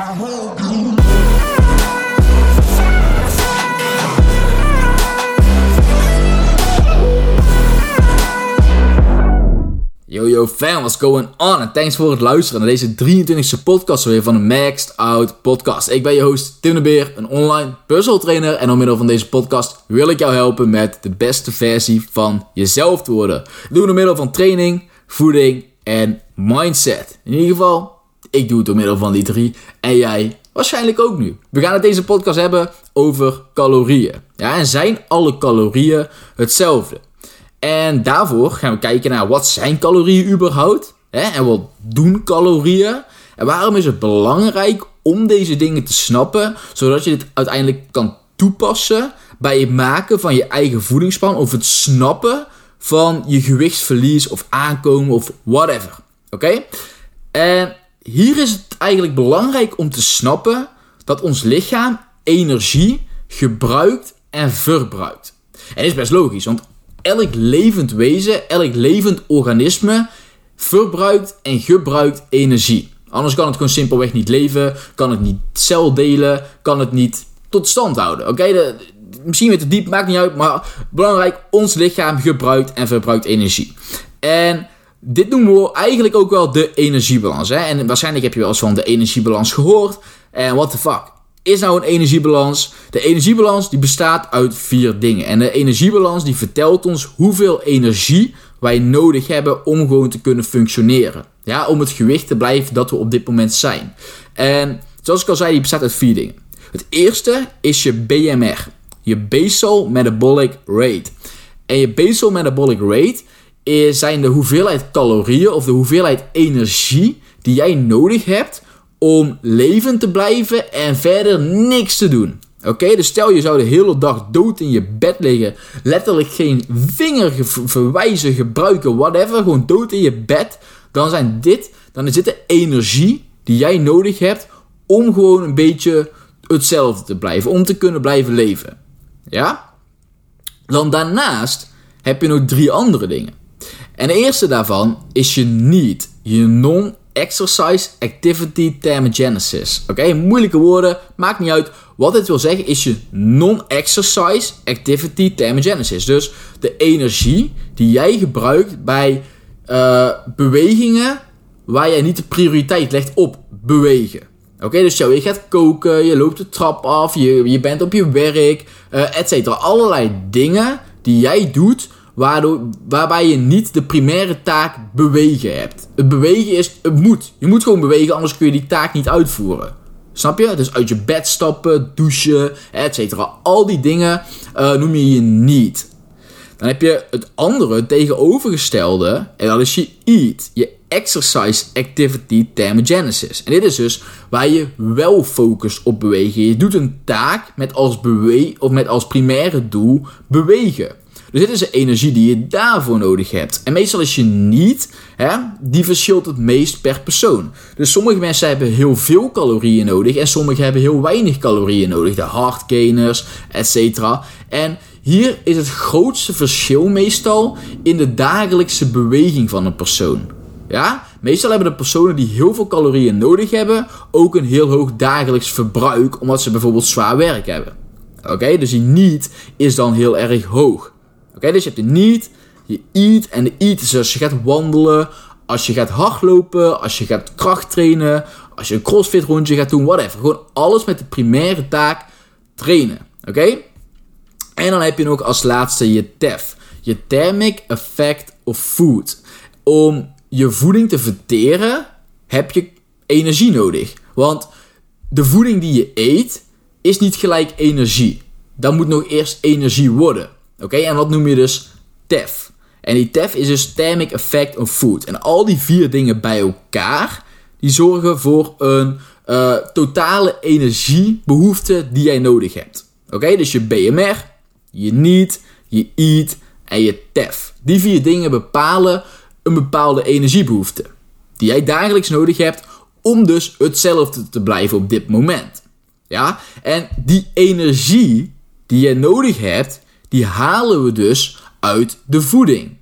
Yo yo fam, what's going on? En thanks voor het luisteren naar deze 23e podcast weer van de Maxed Out Podcast. Ik ben je host Tim de Beer, een online personal trainer. En door middel van deze podcast wil ik jou helpen met de beste versie van jezelf te worden. Doe door middel van training, voeding en mindset. In ieder geval, ik doe het door middel van die drie. En jij waarschijnlijk ook nu. We gaan het deze podcast hebben over calorieën. Ja, en zijn alle calorieën hetzelfde? En daarvoor gaan we kijken naar wat zijn calorieën überhaupt? Hè? En wat doen calorieën? En waarom is het belangrijk om deze dingen te snappen, zodat je dit uiteindelijk kan toepassen bij het maken van je eigen voedingsplan of het snappen van je gewichtsverlies of aankomen of whatever. Oké? En hier is het eigenlijk belangrijk om te snappen dat ons lichaam energie gebruikt en verbruikt. En dit is best logisch, want elk levend wezen, elk levend organisme verbruikt en gebruikt energie. Anders kan het gewoon simpelweg niet leven, kan het niet cel delen, kan het niet tot stand houden. Oké, misschien weer te diep, maakt niet uit, maar belangrijk, ons lichaam gebruikt en verbruikt energie. En dit noemen we eigenlijk ook wel de energiebalans. Hè? En waarschijnlijk heb je wel eens van de energiebalans gehoord. En what the fuck? is nou een energiebalans? De energiebalans die bestaat uit vier dingen. En de energiebalans die vertelt ons hoeveel energie wij nodig hebben om gewoon te kunnen functioneren. Ja, om het gewicht te blijven dat we op dit moment zijn. En zoals ik al zei, die bestaat uit vier dingen. Het eerste is je BMR. Je Basal Metabolic Rate. En je Basal Metabolic Rate is, zijn de hoeveelheid calorieën of de hoeveelheid energie die jij nodig hebt om levend te blijven en verder niks te doen. Oké, dus stel je zou de hele dag dood in je bed liggen, letterlijk geen vinger verwijzen, gebruiken, whatever, gewoon dood in je bed, dan zijn dit, dan is dit de energie die jij nodig hebt om gewoon een beetje hetzelfde te blijven, om te kunnen blijven leven. Ja? Dan daarnaast heb je nog drie andere dingen. En de eerste daarvan is je need, je non Exercise Activity Thermogenesis. Oké, moeilijke woorden, maakt niet uit. Wat dit wil zeggen is je non-exercise activity thermogenesis. Dus de energie die jij gebruikt bij uh, bewegingen waar jij niet de prioriteit legt op bewegen. Oké, dus jou, je gaat koken, je loopt de trap af, je, je bent op je werk, uh, et cetera. Allerlei dingen die jij doet waarbij je niet de primaire taak bewegen hebt. Het bewegen is, het moet. Je moet gewoon bewegen, anders kun je die taak niet uitvoeren. Snap je? Dus uit je bed stappen, douchen, etc. Al die dingen uh, noem je je niet. Dan heb je het andere, tegenovergestelde, en dat is je eat. Je exercise activity thermogenesis. En dit is dus waar je wel focust op bewegen. Je doet een taak met als, bewe of met als primaire doel bewegen. Dus dit is de energie die je daarvoor nodig hebt. En meestal is je niet, hè, die verschilt het meest per persoon. Dus sommige mensen hebben heel veel calorieën nodig en sommige hebben heel weinig calorieën nodig. De hardgainers, etc. En hier is het grootste verschil meestal in de dagelijkse beweging van een persoon. Ja? Meestal hebben de personen die heel veel calorieën nodig hebben ook een heel hoog dagelijks verbruik, omdat ze bijvoorbeeld zwaar werk hebben. Oké, dus die niet is dan heel erg hoog. Dus je hebt de need, je eat en de eat is als je gaat wandelen, als je gaat hardlopen, als je gaat kracht trainen, als je een crossfit rondje gaat doen, whatever. Gewoon alles met de primaire taak trainen. Oké? En dan heb je nog als laatste je TEF. Je Thermic Effect of Food. Om je voeding te verteren heb je energie nodig. Want de voeding die je eet is niet gelijk energie. Dan moet nog eerst energie worden. Oké, en wat noem je dus TEF? En die TEF is dus Thermic Effect of Food. En al die vier dingen bij elkaar, die zorgen voor een uh, totale energiebehoefte die jij nodig hebt. Oké, dus je BMR, je NEED, je EAT en je TEF. Die vier dingen bepalen een bepaalde energiebehoefte. Die jij dagelijks nodig hebt om dus hetzelfde te blijven op dit moment. Ja, en die energie die je nodig hebt, die halen we dus uit de voeding.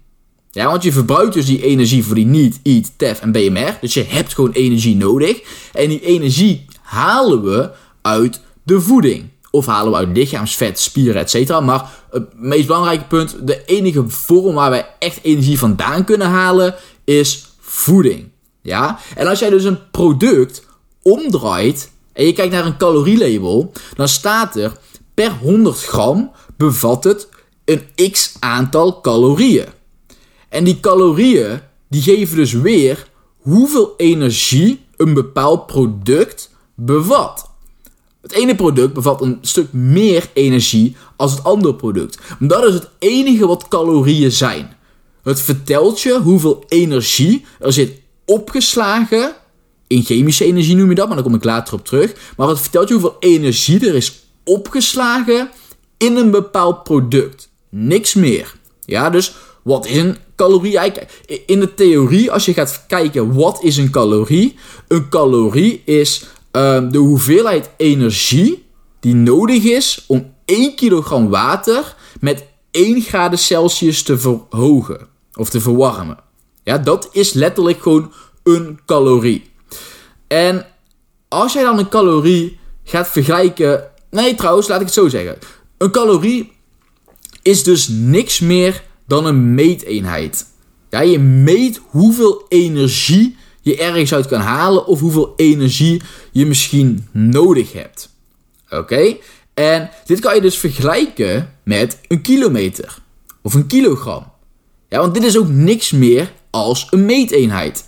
Ja, want je verbruikt dus die energie voor die niet, eat, tef en BMR. Dus je hebt gewoon energie nodig. En die energie halen we uit de voeding. Of halen we uit lichaamsvet, spieren, etc. Maar het meest belangrijke punt, de enige vorm waar wij echt energie vandaan kunnen halen, is voeding. Ja? En als jij dus een product omdraait en je kijkt naar een calorielabel, dan staat er per 100 gram bevat het een x aantal calorieën. En die calorieën die geven dus weer hoeveel energie een bepaald product bevat. Het ene product bevat een stuk meer energie als het andere product. Dat is het enige wat calorieën zijn. Het vertelt je hoeveel energie er zit opgeslagen. In chemische energie noem je dat, maar daar kom ik later op terug. Maar het vertelt je hoeveel energie er is opgeslagen in een bepaald product. Niks meer. Ja, dus wat is een calorie? In de theorie, als je gaat kijken wat is een calorie. Een calorie is uh, de hoeveelheid energie die nodig is om 1 kilogram water met 1 graden Celsius te verhogen of te verwarmen. Ja, dat is letterlijk gewoon een calorie. En als jij dan een calorie gaat vergelijken. Nee, trouwens, laat ik het zo zeggen. Een calorie is dus niks meer dan een meeteenheid. Ja, je meet hoeveel energie je ergens uit kan halen of hoeveel energie je misschien nodig hebt. Oké? En dit kan je dus vergelijken met een kilometer of een kilogram. Ja, want dit is ook niks meer als een meeteenheid.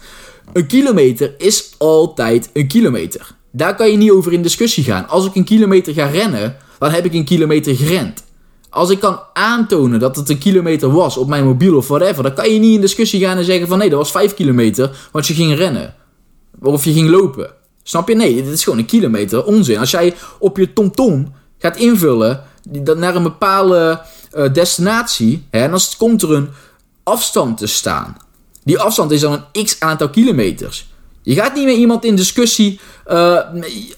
Een kilometer is altijd een kilometer. Daar kan je niet over in discussie gaan. Als ik een kilometer ga rennen, dan heb ik een kilometer gerend. Als ik kan aantonen dat het een kilometer was op mijn mobiel of whatever, dan kan je niet in discussie gaan en zeggen van nee, dat was 5 kilometer, want je ging rennen. Of je ging lopen. Snap je? Nee, dit is gewoon een kilometer. Onzin. Als jij op je TomTom gaat invullen naar een bepaalde uh, destinatie, hè, dan komt er een afstand te staan. Die afstand is dan een x aantal kilometers. Je gaat niet met iemand in discussie, uh,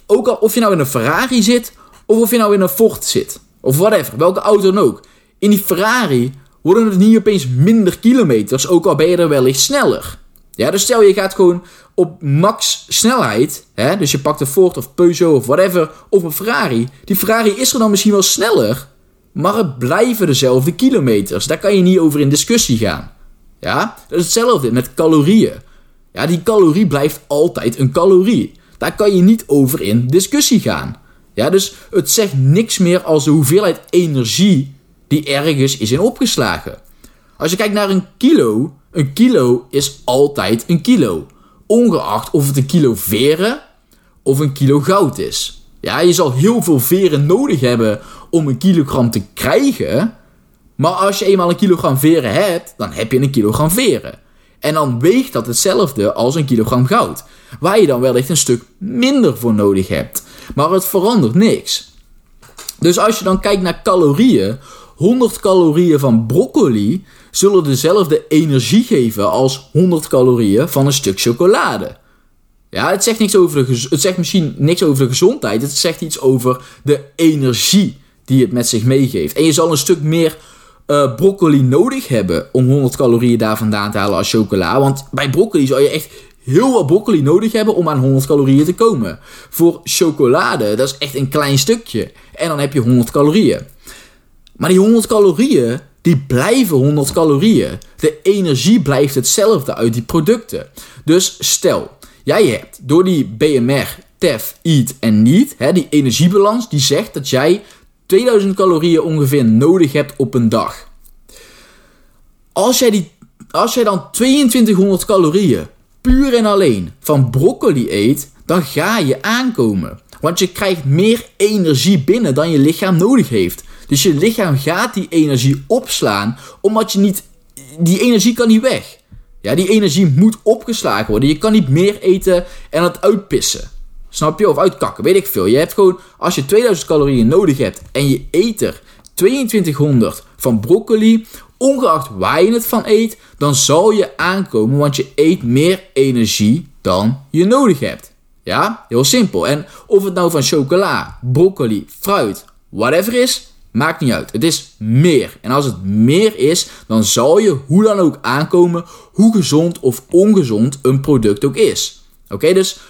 ook al of je nou in een Ferrari zit of of je nou in een Ford zit. Of whatever, welke auto dan ook. In die Ferrari worden het niet opeens minder kilometers, ook al ben je er wellicht sneller. Ja, dus stel je gaat gewoon op max snelheid, hè, dus je pakt een Ford of Peugeot of whatever, of een Ferrari. Die Ferrari is er dan misschien wel sneller, maar het blijven dezelfde kilometers. Daar kan je niet over in discussie gaan. Ja, dat is hetzelfde met calorieën. Ja, die calorie blijft altijd een calorie. Daar kan je niet over in discussie gaan. Ja, dus het zegt niks meer als de hoeveelheid energie die ergens is in opgeslagen. Als je kijkt naar een kilo, een kilo is altijd een kilo. Ongeacht of het een kilo veren of een kilo goud is. Ja, je zal heel veel veren nodig hebben om een kilogram te krijgen. Maar als je eenmaal een kilogram veren hebt, dan heb je een kilogram veren. En dan weegt dat hetzelfde als een kilogram goud. Waar je dan wellicht een stuk minder voor nodig hebt. Maar het verandert niks. Dus als je dan kijkt naar calorieën, 100 calorieën van broccoli zullen dezelfde energie geven als 100 calorieën van een stuk chocolade. Ja, het zegt, niks over de, het zegt misschien niks over de gezondheid. Het zegt iets over de energie die het met zich meegeeft. En je zal een stuk meer uh, broccoli nodig hebben om 100 calorieën daar vandaan te halen als chocola. Want bij broccoli zou je echt heel wat broccoli nodig hebben om aan 100 calorieën te komen. Voor chocolade, dat is echt een klein stukje. En dan heb je 100 calorieën. Maar die 100 calorieën, die blijven 100 calorieën. De energie blijft hetzelfde uit die producten. Dus stel, jij hebt door die BMR, TEF, EAT en NEAT, hè, die energiebalans, die zegt dat jij 2000 calorieën ongeveer nodig hebt op een dag. Als jij, die, als jij dan 2200 calorieën puur en alleen van broccoli eet, dan ga je aankomen. Want je krijgt meer energie binnen dan je lichaam nodig heeft. Dus je lichaam gaat die energie opslaan, omdat je niet. Die energie kan niet weg. Ja, die energie moet opgeslagen worden. Je kan niet meer eten en het uitpissen. Snap je? Of uitkakken, weet ik veel. Je hebt gewoon, als je 2000 calorieën nodig hebt en je eet er 2200 van broccoli, ongeacht waar je het van eet, dan zal je aankomen, want je eet meer energie dan je nodig hebt. Ja, heel simpel. En of het nou van chocola, broccoli, fruit, whatever is, maakt niet uit. Het is meer. En als het meer is, dan zal je hoe dan ook aankomen hoe gezond of ongezond een product ook is. Oké, dus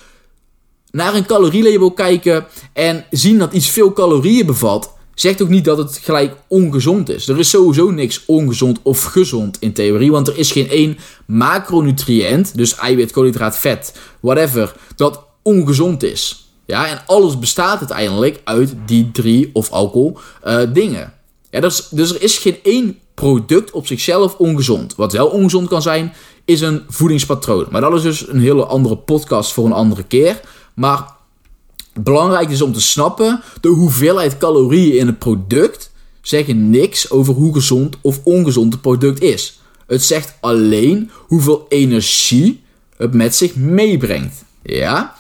naar een calorielabel kijken en zien dat iets veel calorieën bevat, zegt ook niet dat het gelijk ongezond is. Er is sowieso niks ongezond of gezond in theorie, want er is geen één macronutriënt, dus eiwit, koolhydraat, vet, whatever, dat ongezond is. Ja, en alles bestaat uiteindelijk uit die drie of alcohol uh, dingen. Ja, dus, dus er is geen één product op zichzelf ongezond. Wat wel ongezond kan zijn, is een voedingspatroon. Maar dat is dus een hele andere podcast voor een andere keer. Maar belangrijk is om te snappen, de hoeveelheid calorieën in het product zeggen niks over hoe gezond of ongezond het product is. Het zegt alleen hoeveel energie het met zich meebrengt. Ja?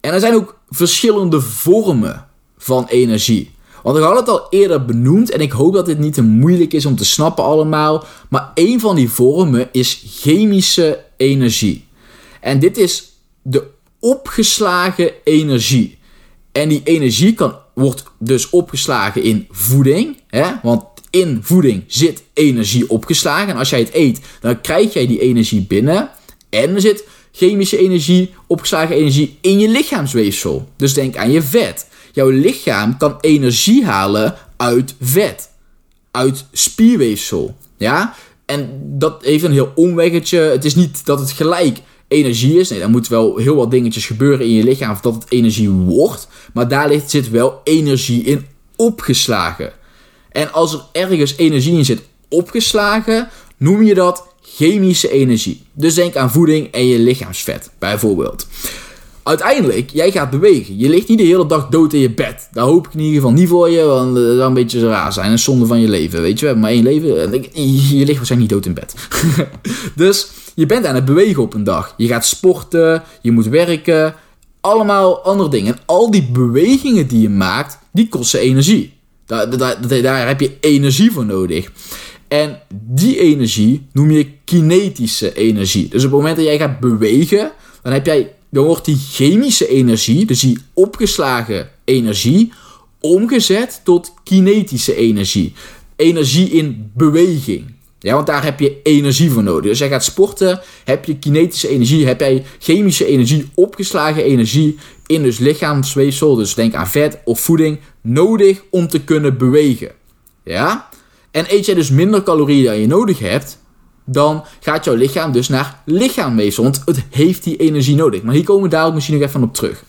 En er zijn ook verschillende vormen van energie. Want ik had het al eerder benoemd en ik hoop dat dit niet te moeilijk is om te snappen allemaal. Maar een van die vormen is chemische energie. En dit is opgeslagen energie. En die energie kan, wordt dus opgeslagen in voeding. Hè? Want in voeding zit energie opgeslagen. En als jij het eet, dan krijg jij die energie binnen. En er zit chemische energie, opgeslagen energie in je lichaamsweefsel. Dus denk aan je vet. Jouw lichaam kan energie halen uit vet, uit spierweefsel. Ja? En dat heeft een heel omweggetje. Het is niet dat het gelijk energie is. Nee, er moet wel heel wat dingetjes gebeuren in je lichaam voordat het energie wordt. Maar daar zit wel energie in opgeslagen. En als er ergens energie in zit opgeslagen, noem je dat chemische energie. Dus denk aan voeding en je lichaamsvet, bijvoorbeeld. Uiteindelijk, jij gaat bewegen. Je ligt niet de hele dag dood in je bed. Daar hoop ik in ieder geval niet voor je, want dat zou een beetje raar zijn. Een zonde van je leven, weet je. We hebben maar één leven. Je ligt waarschijnlijk niet dood in bed. dus je bent aan het bewegen op een dag. Je gaat sporten, je moet werken. Allemaal andere dingen. En al die bewegingen die je maakt, die kosten energie. Daar, daar, daar heb je energie voor nodig. En die energie noem je kinetische energie. Dus op het moment dat jij gaat bewegen, dan, heb jij, dan wordt die chemische energie, dus die opgeslagen energie, omgezet tot kinetische energie. Energie in beweging. Ja, want daar heb je energie voor nodig. Dus jij gaat sporten, heb je kinetische energie, heb jij chemische energie, opgeslagen energie in dus lichaamsweefsel, dus denk aan vet of voeding, nodig om te kunnen bewegen. Ja? En eet jij dus minder calorieën dan je nodig hebt, dan gaat jouw lichaam dus naar lichaamweefsel, want het heeft die energie nodig. Maar hier komen we daar misschien nog even op terug.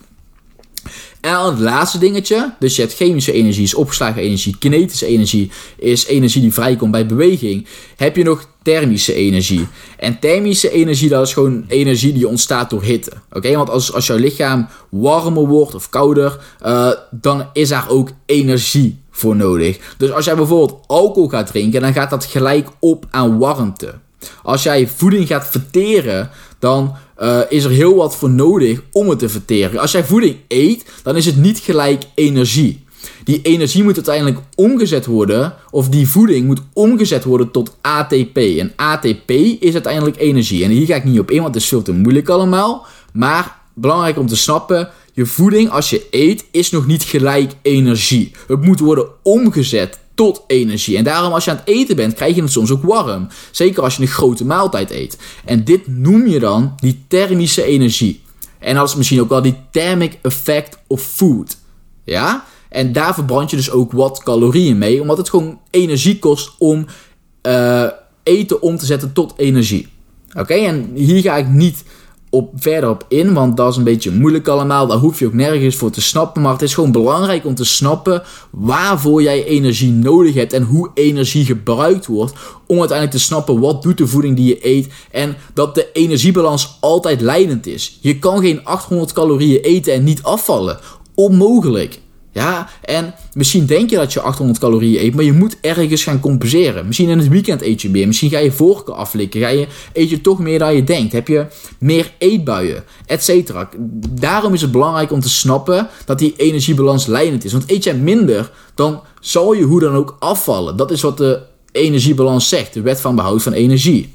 En dan het laatste dingetje, dus je hebt chemische energie, is opgeslagen energie, kinetische energie is energie die vrijkomt bij beweging. Heb je nog thermische energie. En thermische energie, dat is gewoon energie die ontstaat door hitte. Oké, want als, als jouw lichaam warmer wordt of kouder, uh, dan is daar ook energie voor nodig. Dus als jij bijvoorbeeld alcohol gaat drinken, dan gaat dat gelijk op aan warmte. Als jij voeding gaat verteren, dan uh, is er heel wat voor nodig om het te verteren. Als jij voeding eet, dan is het niet gelijk energie. Die energie moet uiteindelijk omgezet worden, of die voeding moet omgezet worden tot ATP. En ATP is uiteindelijk energie. En hier ga ik niet op in, want het is veel te moeilijk allemaal. Maar belangrijk om te snappen, je voeding als je eet is nog niet gelijk energie. Het moet worden omgezet tot energie. En daarom als je aan het eten bent, krijg je het soms ook warm. Zeker als je een grote maaltijd eet. En dit noem je dan die thermische energie. En dat is misschien ook wel die thermic effect of food. Ja? En daar verbrand je dus ook wat calorieën mee, omdat het gewoon energie kost om uh, eten om te zetten tot energie. Oké, en hier ga ik niet op, verder op in, want dat is een beetje moeilijk allemaal. Daar hoef je ook nergens voor te snappen. Maar het is gewoon belangrijk om te snappen waarvoor jij energie nodig hebt en hoe energie gebruikt wordt. Om uiteindelijk te snappen wat doet de voeding die je eet. En dat de energiebalans altijd leidend is. Je kan geen 800 calorieën eten en niet afvallen. Onmogelijk. Ja, en misschien denk je dat je 800 calorieën eet, maar je moet ergens gaan compenseren. Misschien in het weekend eet je meer, misschien ga je vorken aflikken, ga je, eet je toch meer dan je denkt, heb je meer eetbuien, etc. Daarom is het belangrijk om te snappen dat die energiebalans leidend is. Want eet jij minder, dan zal je hoe dan ook afvallen. Dat is wat de energiebalans zegt, de wet van behoud van energie.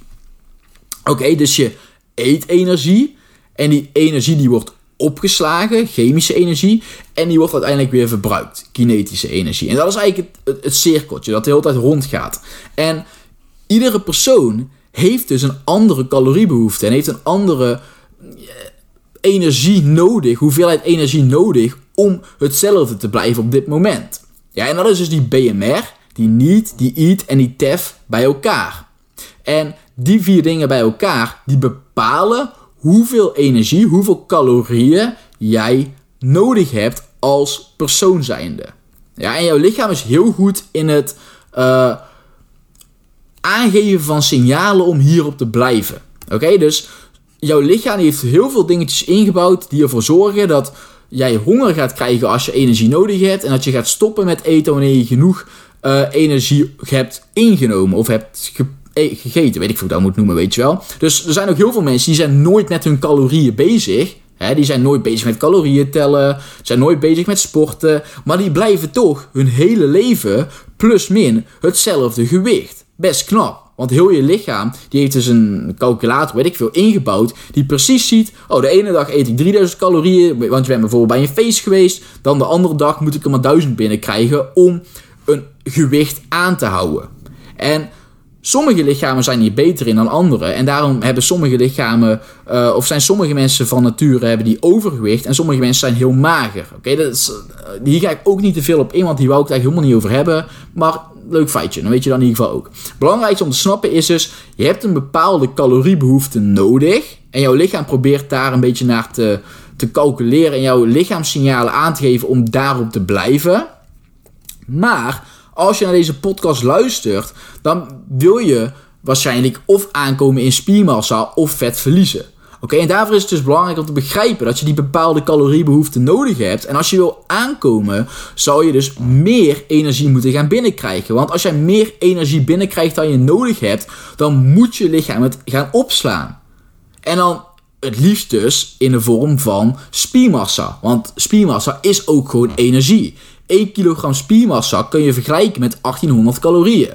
Oké, dus je eet energie en die energie die wordt opgeslagen, chemische energie, en die wordt uiteindelijk weer verbruikt, kinetische energie. En dat is eigenlijk het, het, cirkeltje dat de hele tijd rondgaat. En iedere persoon heeft dus een andere caloriebehoefte en heeft een andere energie nodig, hoeveelheid energie nodig om hetzelfde te blijven op dit moment. Ja, en dat is dus die BMR, die NEAT, die EAT en die TEF bij elkaar. En die vier dingen bij elkaar, die bepalen hoeveel energie, hoeveel calorieën jij nodig hebt als persoon zijnde. Ja, en jouw lichaam is heel goed in het uh, aangeven van signalen om hierop te blijven. Oké, dus jouw lichaam heeft heel veel dingetjes ingebouwd die ervoor zorgen dat jij honger gaat krijgen als je energie nodig hebt. En dat je gaat stoppen met eten wanneer je genoeg uh, energie hebt ingenomen of hebt e-, gegeten. Weet ik hoe ik dat moet noemen, weet je wel. Dus er zijn ook heel veel mensen die zijn nooit met hun calorieën bezig. Die zijn nooit bezig met calorieën tellen, zijn nooit bezig met sporten, maar die blijven toch hun hele leven plus min hetzelfde gewicht. Best knap. Want heel je lichaam, die heeft dus een calculator, weet ik veel, ingebouwd. Die precies ziet, oh de ene dag eet ik 3000 calorieën, want je bent bijvoorbeeld bij een feest geweest. Dan de andere dag moet ik er maar 1000 binnenkrijgen om een gewicht aan te houden. En Sommige lichamen zijn hier beter in dan andere. En daarom hebben sommige lichamen, uh, of zijn sommige mensen van nature hebben die overgewicht. En sommige mensen zijn heel mager. Oké, dat is, uh, hier ga ik ook niet te veel op in, want die wou ik het eigenlijk helemaal niet over hebben. Maar leuk feitje, dan weet je dan in ieder geval ook. Belangrijkste om te snappen is dus, je hebt een bepaalde caloriebehoefte nodig. En jouw lichaam probeert daar een beetje naar te, te calculeren en jouw lichaamssignalen aan te geven om daarop te blijven. Maar als je naar deze podcast luistert, dan wil je waarschijnlijk of aankomen in spiermassa of vet verliezen. Oké, en daarvoor is het dus belangrijk om te begrijpen dat je die bepaalde caloriebehoefte nodig hebt. En als je wil aankomen, zou je dus meer energie moeten gaan binnenkrijgen. Want als jij meer energie binnenkrijgt dan je nodig hebt, dan moet je lichaam het gaan opslaan. En dan het liefst dus in de vorm van spiermassa. Want spiermassa is ook gewoon energie. 1 kilogram spiermassa kun je vergelijken met 1800 calorieën.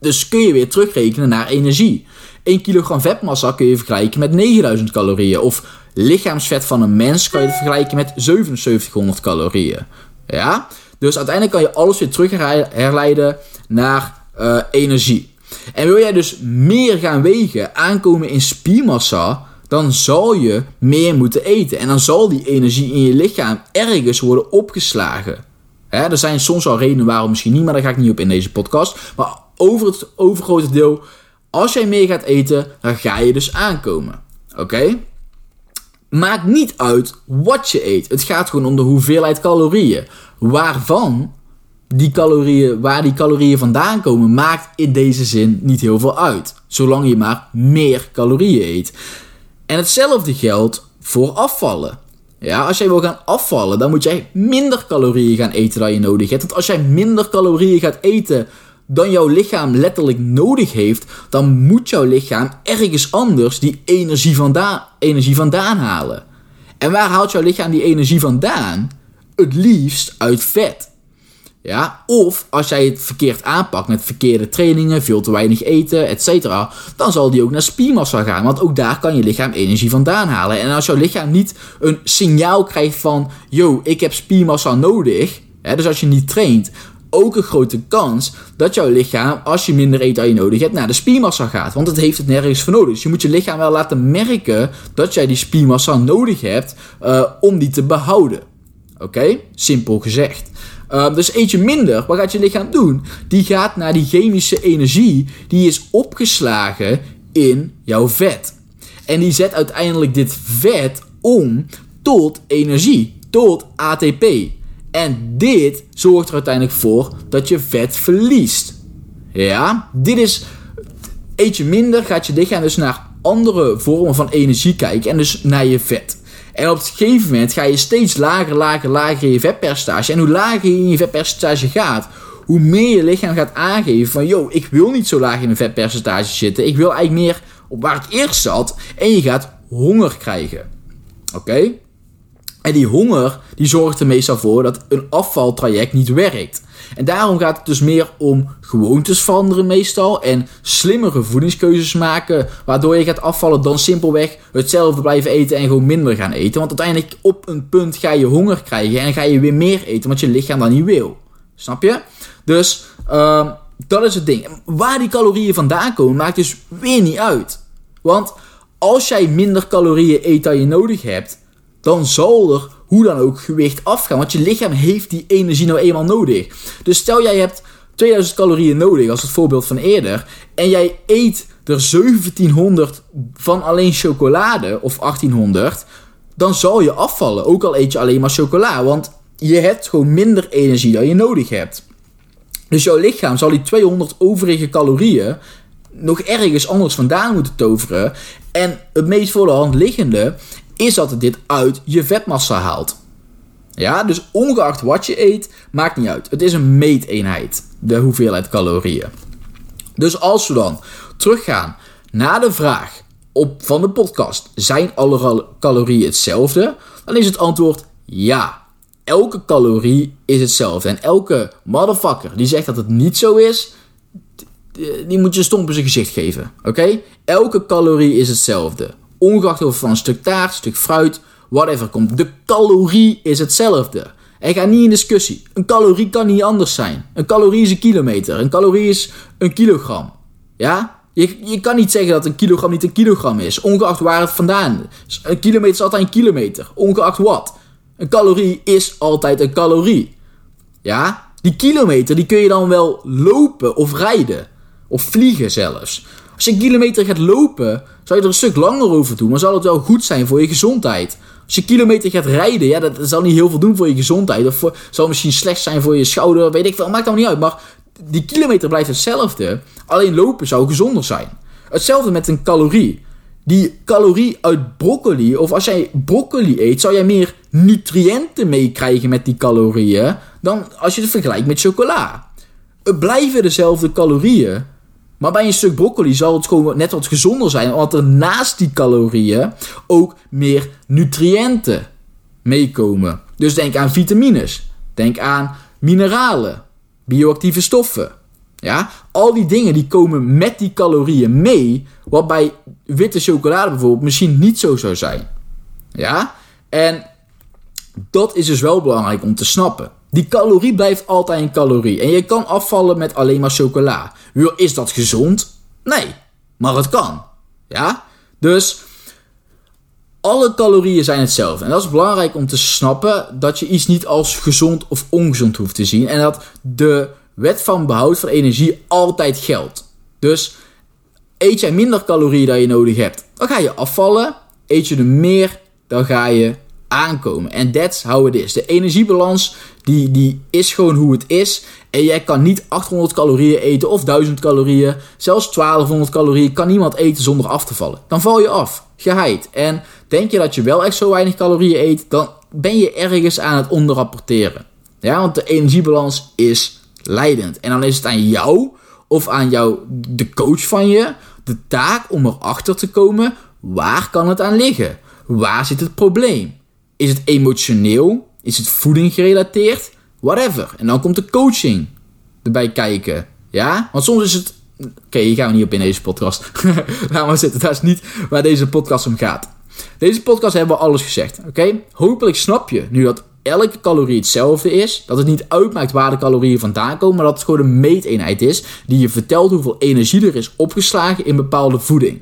Dus kun je weer terugrekenen naar energie. 1 kilogram vetmassa kun je vergelijken met 9000 calorieën. Of lichaamsvet van een mens kan je vergelijken met 7700 calorieën. Ja? Dus uiteindelijk kan je alles weer terug herleiden naar uh, energie. En wil jij dus meer gaan wegen, aankomen in spiermassa, dan zal je meer moeten eten. En dan zal die energie in je lichaam ergens worden opgeslagen. Er zijn soms al redenen waarom misschien niet, maar daar ga ik niet op in deze podcast. Maar over het overgrote deel, als jij meer gaat eten, dan ga je dus aankomen. Oké? Maakt niet uit wat je eet. Het gaat gewoon om de hoeveelheid calorieën. Waarvan die calorieën, waar die calorieën vandaan komen, maakt in deze zin niet heel veel uit. Zolang je maar meer calorieën eet. En hetzelfde geldt voor afvallen. Ja, als jij wil gaan afvallen, dan moet jij minder calorieën gaan eten dan je nodig hebt. Want als jij minder calorieën gaat eten dan jouw lichaam letterlijk nodig heeft, dan moet jouw lichaam ergens anders die energie vandaan, energie vandaan halen. En waar haalt jouw lichaam die energie vandaan? Het liefst uit vet. Ja, of als jij het verkeerd aanpakt met verkeerde trainingen, veel te weinig eten, etc., dan zal die ook naar spiermassa gaan. Want ook daar kan je lichaam energie vandaan halen. En als jouw lichaam niet een signaal krijgt van, yo, ik heb spiermassa nodig, hè, dus als je niet traint, ook een grote kans dat jouw lichaam, als je minder eet dan je nodig hebt, naar de spiermassa gaat. Want het heeft het nergens voor nodig. Dus je moet je lichaam wel laten merken dat jij die spiermassa nodig hebt uh, om die te behouden. Oké? Simpel gezegd. Uh, dus eet je minder, wat gaat je lichaam doen? Die gaat naar die chemische energie die is opgeslagen in jouw vet. En die zet uiteindelijk dit vet om tot energie, tot ATP. En dit zorgt er uiteindelijk voor dat je vet verliest. Ja, dit is. Eet je minder, gaat je lichaam dus naar andere vormen van energie kijken en dus naar je vet. En op een gegeven moment ga je steeds lager, lager, lager in je vetpercentage. En hoe lager je in je vetpercentage gaat, hoe meer je lichaam gaat aangeven van... yo, ik wil niet zo laag in mijn vetpercentage zitten. Ik wil eigenlijk meer op waar ik eerst zat. En je gaat honger krijgen. Oké? En die honger, die zorgt er meestal voor dat een afvaltraject niet werkt. En daarom gaat het dus meer om gewoontes veranderen meestal. En slimmere voedingskeuzes maken. Waardoor je gaat afvallen dan simpelweg hetzelfde blijven eten en gewoon minder gaan eten. Want uiteindelijk op een punt ga je honger krijgen en ga je weer meer eten. Want je lichaam dat niet wil. Snap je? Dus uh, dat is het ding. Waar die calorieën vandaan komen maakt dus weer niet uit. Want als jij minder calorieën eet dan je nodig hebt dan zal er hoe dan ook gewicht afgaan. Want je lichaam heeft die energie nou eenmaal nodig. Dus stel jij hebt 2000 calorieën nodig, als het voorbeeld van eerder, en jij eet er 1700 van alleen chocolade of 1800, dan zal je afvallen. Ook al eet je alleen maar chocola, want je hebt gewoon minder energie dan je nodig hebt. Dus jouw lichaam zal die 200 overige calorieën nog ergens anders vandaan moeten toveren. En het meest voor de hand liggende is dat het dit uit je vetmassa haalt. Ja, dus ongeacht wat je eet, maakt niet uit. Het is een meeteenheid, de hoeveelheid calorieën. Dus als we dan teruggaan naar de vraag op, van de podcast: zijn alle calorieën hetzelfde? Dan is het antwoord ja. Elke calorie is hetzelfde. En elke motherfucker die zegt dat het niet zo is, die moet je stomp in zijn gezicht geven. Oké? Elke calorie is hetzelfde. Ongeacht of van een stuk taart, stuk fruit, whatever komt. De calorie is hetzelfde. En ga niet in discussie. Een calorie kan niet anders zijn. Een calorie is een kilometer. Een calorie is een kilogram. Ja? Je, je kan niet zeggen dat een kilogram niet een kilogram is. Ongeacht waar het vandaan is. Een kilometer is altijd een kilometer. Ongeacht wat. Een calorie is altijd een calorie. Ja? Die kilometer die kun je dan wel lopen of rijden. Of vliegen zelfs. Als je een kilometer gaat lopen, zou je er een stuk langer over doen. Maar zal het wel goed zijn voor je gezondheid. Als je kilometer gaat rijden, ja, dat zal niet heel veel doen voor je gezondheid. Of zal misschien slecht zijn voor je schouder, weet ik veel. Maakt allemaal niet uit. Maar die kilometer blijft hetzelfde. Alleen lopen zou gezonder zijn. Hetzelfde met een calorie. Die calorie uit broccoli, of als jij broccoli eet, zou jij meer nutriënten meekrijgen met die calorieën dan als je het vergelijkt met chocola. Het blijven dezelfde calorieën, maar bij een stuk broccoli zal het gewoon net wat gezonder zijn, omdat er naast die calorieën ook meer nutriënten meekomen. Dus denk aan vitamines, denk aan mineralen, bioactieve stoffen. Ja, al die dingen die komen met die calorieën mee, wat bij witte chocolade bijvoorbeeld misschien niet zo zou zijn. Ja, en dat is dus wel belangrijk om te snappen. Die calorie blijft altijd een calorie. En je kan afvallen met alleen maar chocola. Is dat gezond? Nee, maar het kan. Ja? Dus alle calorieën zijn hetzelfde. En dat is belangrijk om te snappen dat je iets niet als gezond of ongezond hoeft te zien. En dat de wet van behoud van energie altijd geldt. Dus eet jij minder calorieën dan je nodig hebt, dan ga je afvallen. Eet je er meer, dan ga je aankomen. En that's how it is. De energiebalans die, die is gewoon hoe het is. En jij kan niet 800 calorieën eten of 1000 calorieën. Zelfs 1200 calorieën kan niemand eten zonder af te vallen. Dan val je af. Geheid. En denk je dat je wel echt zo weinig calorieën eet, dan ben je ergens aan het onderrapporteren. Ja, want de energiebalans is leidend. En dan is het aan jou of aan jou, de coach van je, de taak om erachter te komen waar kan het aan liggen? Waar zit het probleem? Is het emotioneel? Is het voeding gerelateerd? Whatever. En dan komt de coaching erbij kijken. Ja? Want soms is het. Oké, hier gaan we niet op in deze podcast. Laat maar zitten. Dat is niet waar deze podcast om gaat. Deze podcast hebben we alles gezegd. Oké? Hopelijk snap je nu dat elke calorie hetzelfde is. Dat het niet uitmaakt waar de calorieën vandaan komen. Maar dat het gewoon een meeteenheid is. Die je vertelt hoeveel energie er is opgeslagen in bepaalde voeding.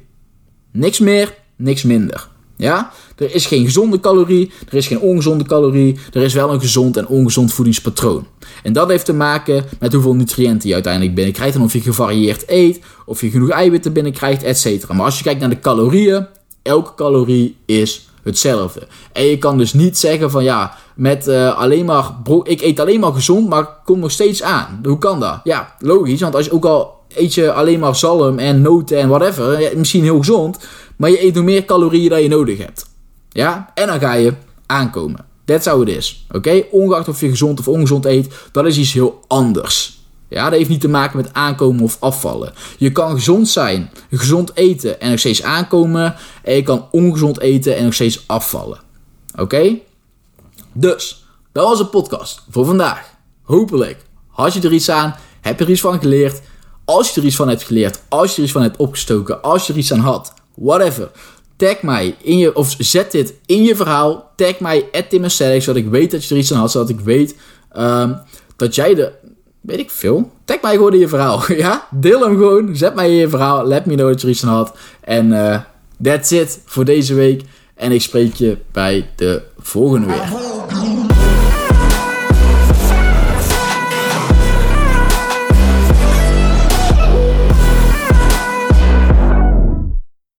Niks meer, niks minder. Ja? Er is geen gezonde calorie, er is geen ongezonde calorie, er is wel een gezond en ongezond voedingspatroon. En dat heeft te maken met hoeveel nutriënten je uiteindelijk binnenkrijgt en of je gevarieerd eet, of je genoeg eiwitten binnenkrijgt, etc. Maar als je kijkt naar de calorieën, elke calorie is hetzelfde. En je kan dus niet zeggen van ja, met uh, alleen maar ik eet alleen maar gezond, maar kom nog steeds aan. Hoe kan dat? Ja, logisch, want als je ook al eet je alleen maar zalm en noten en whatever, misschien heel gezond, maar je eet nog meer calorieën dan je nodig hebt. Ja? En dan ga je aankomen. That's how it is. Oké? Ongeacht of je gezond of ongezond eet, dat is iets heel anders. Ja, dat heeft niet te maken met aankomen of afvallen. Je kan gezond zijn, gezond eten en nog steeds aankomen. En je kan ongezond eten en nog steeds afvallen. Oké? Dus, dat was de podcast voor vandaag. Hopelijk had je er iets aan, heb je er iets van geleerd. Als je er iets van hebt geleerd, als je er iets van hebt opgestoken, als je er iets aan had, whatever. Tag mij in je, of zet dit in je verhaal. Tag mij at Tim zodat ik weet dat je er iets aan had. Zodat ik weet um, dat jij de, weet ik veel. Tag mij gewoon in je verhaal. ja, deel hem gewoon. Zet mij in je verhaal. Let me know dat je er iets aan had. En uh, that's it voor deze week. En ik spreek je bij de volgende weer.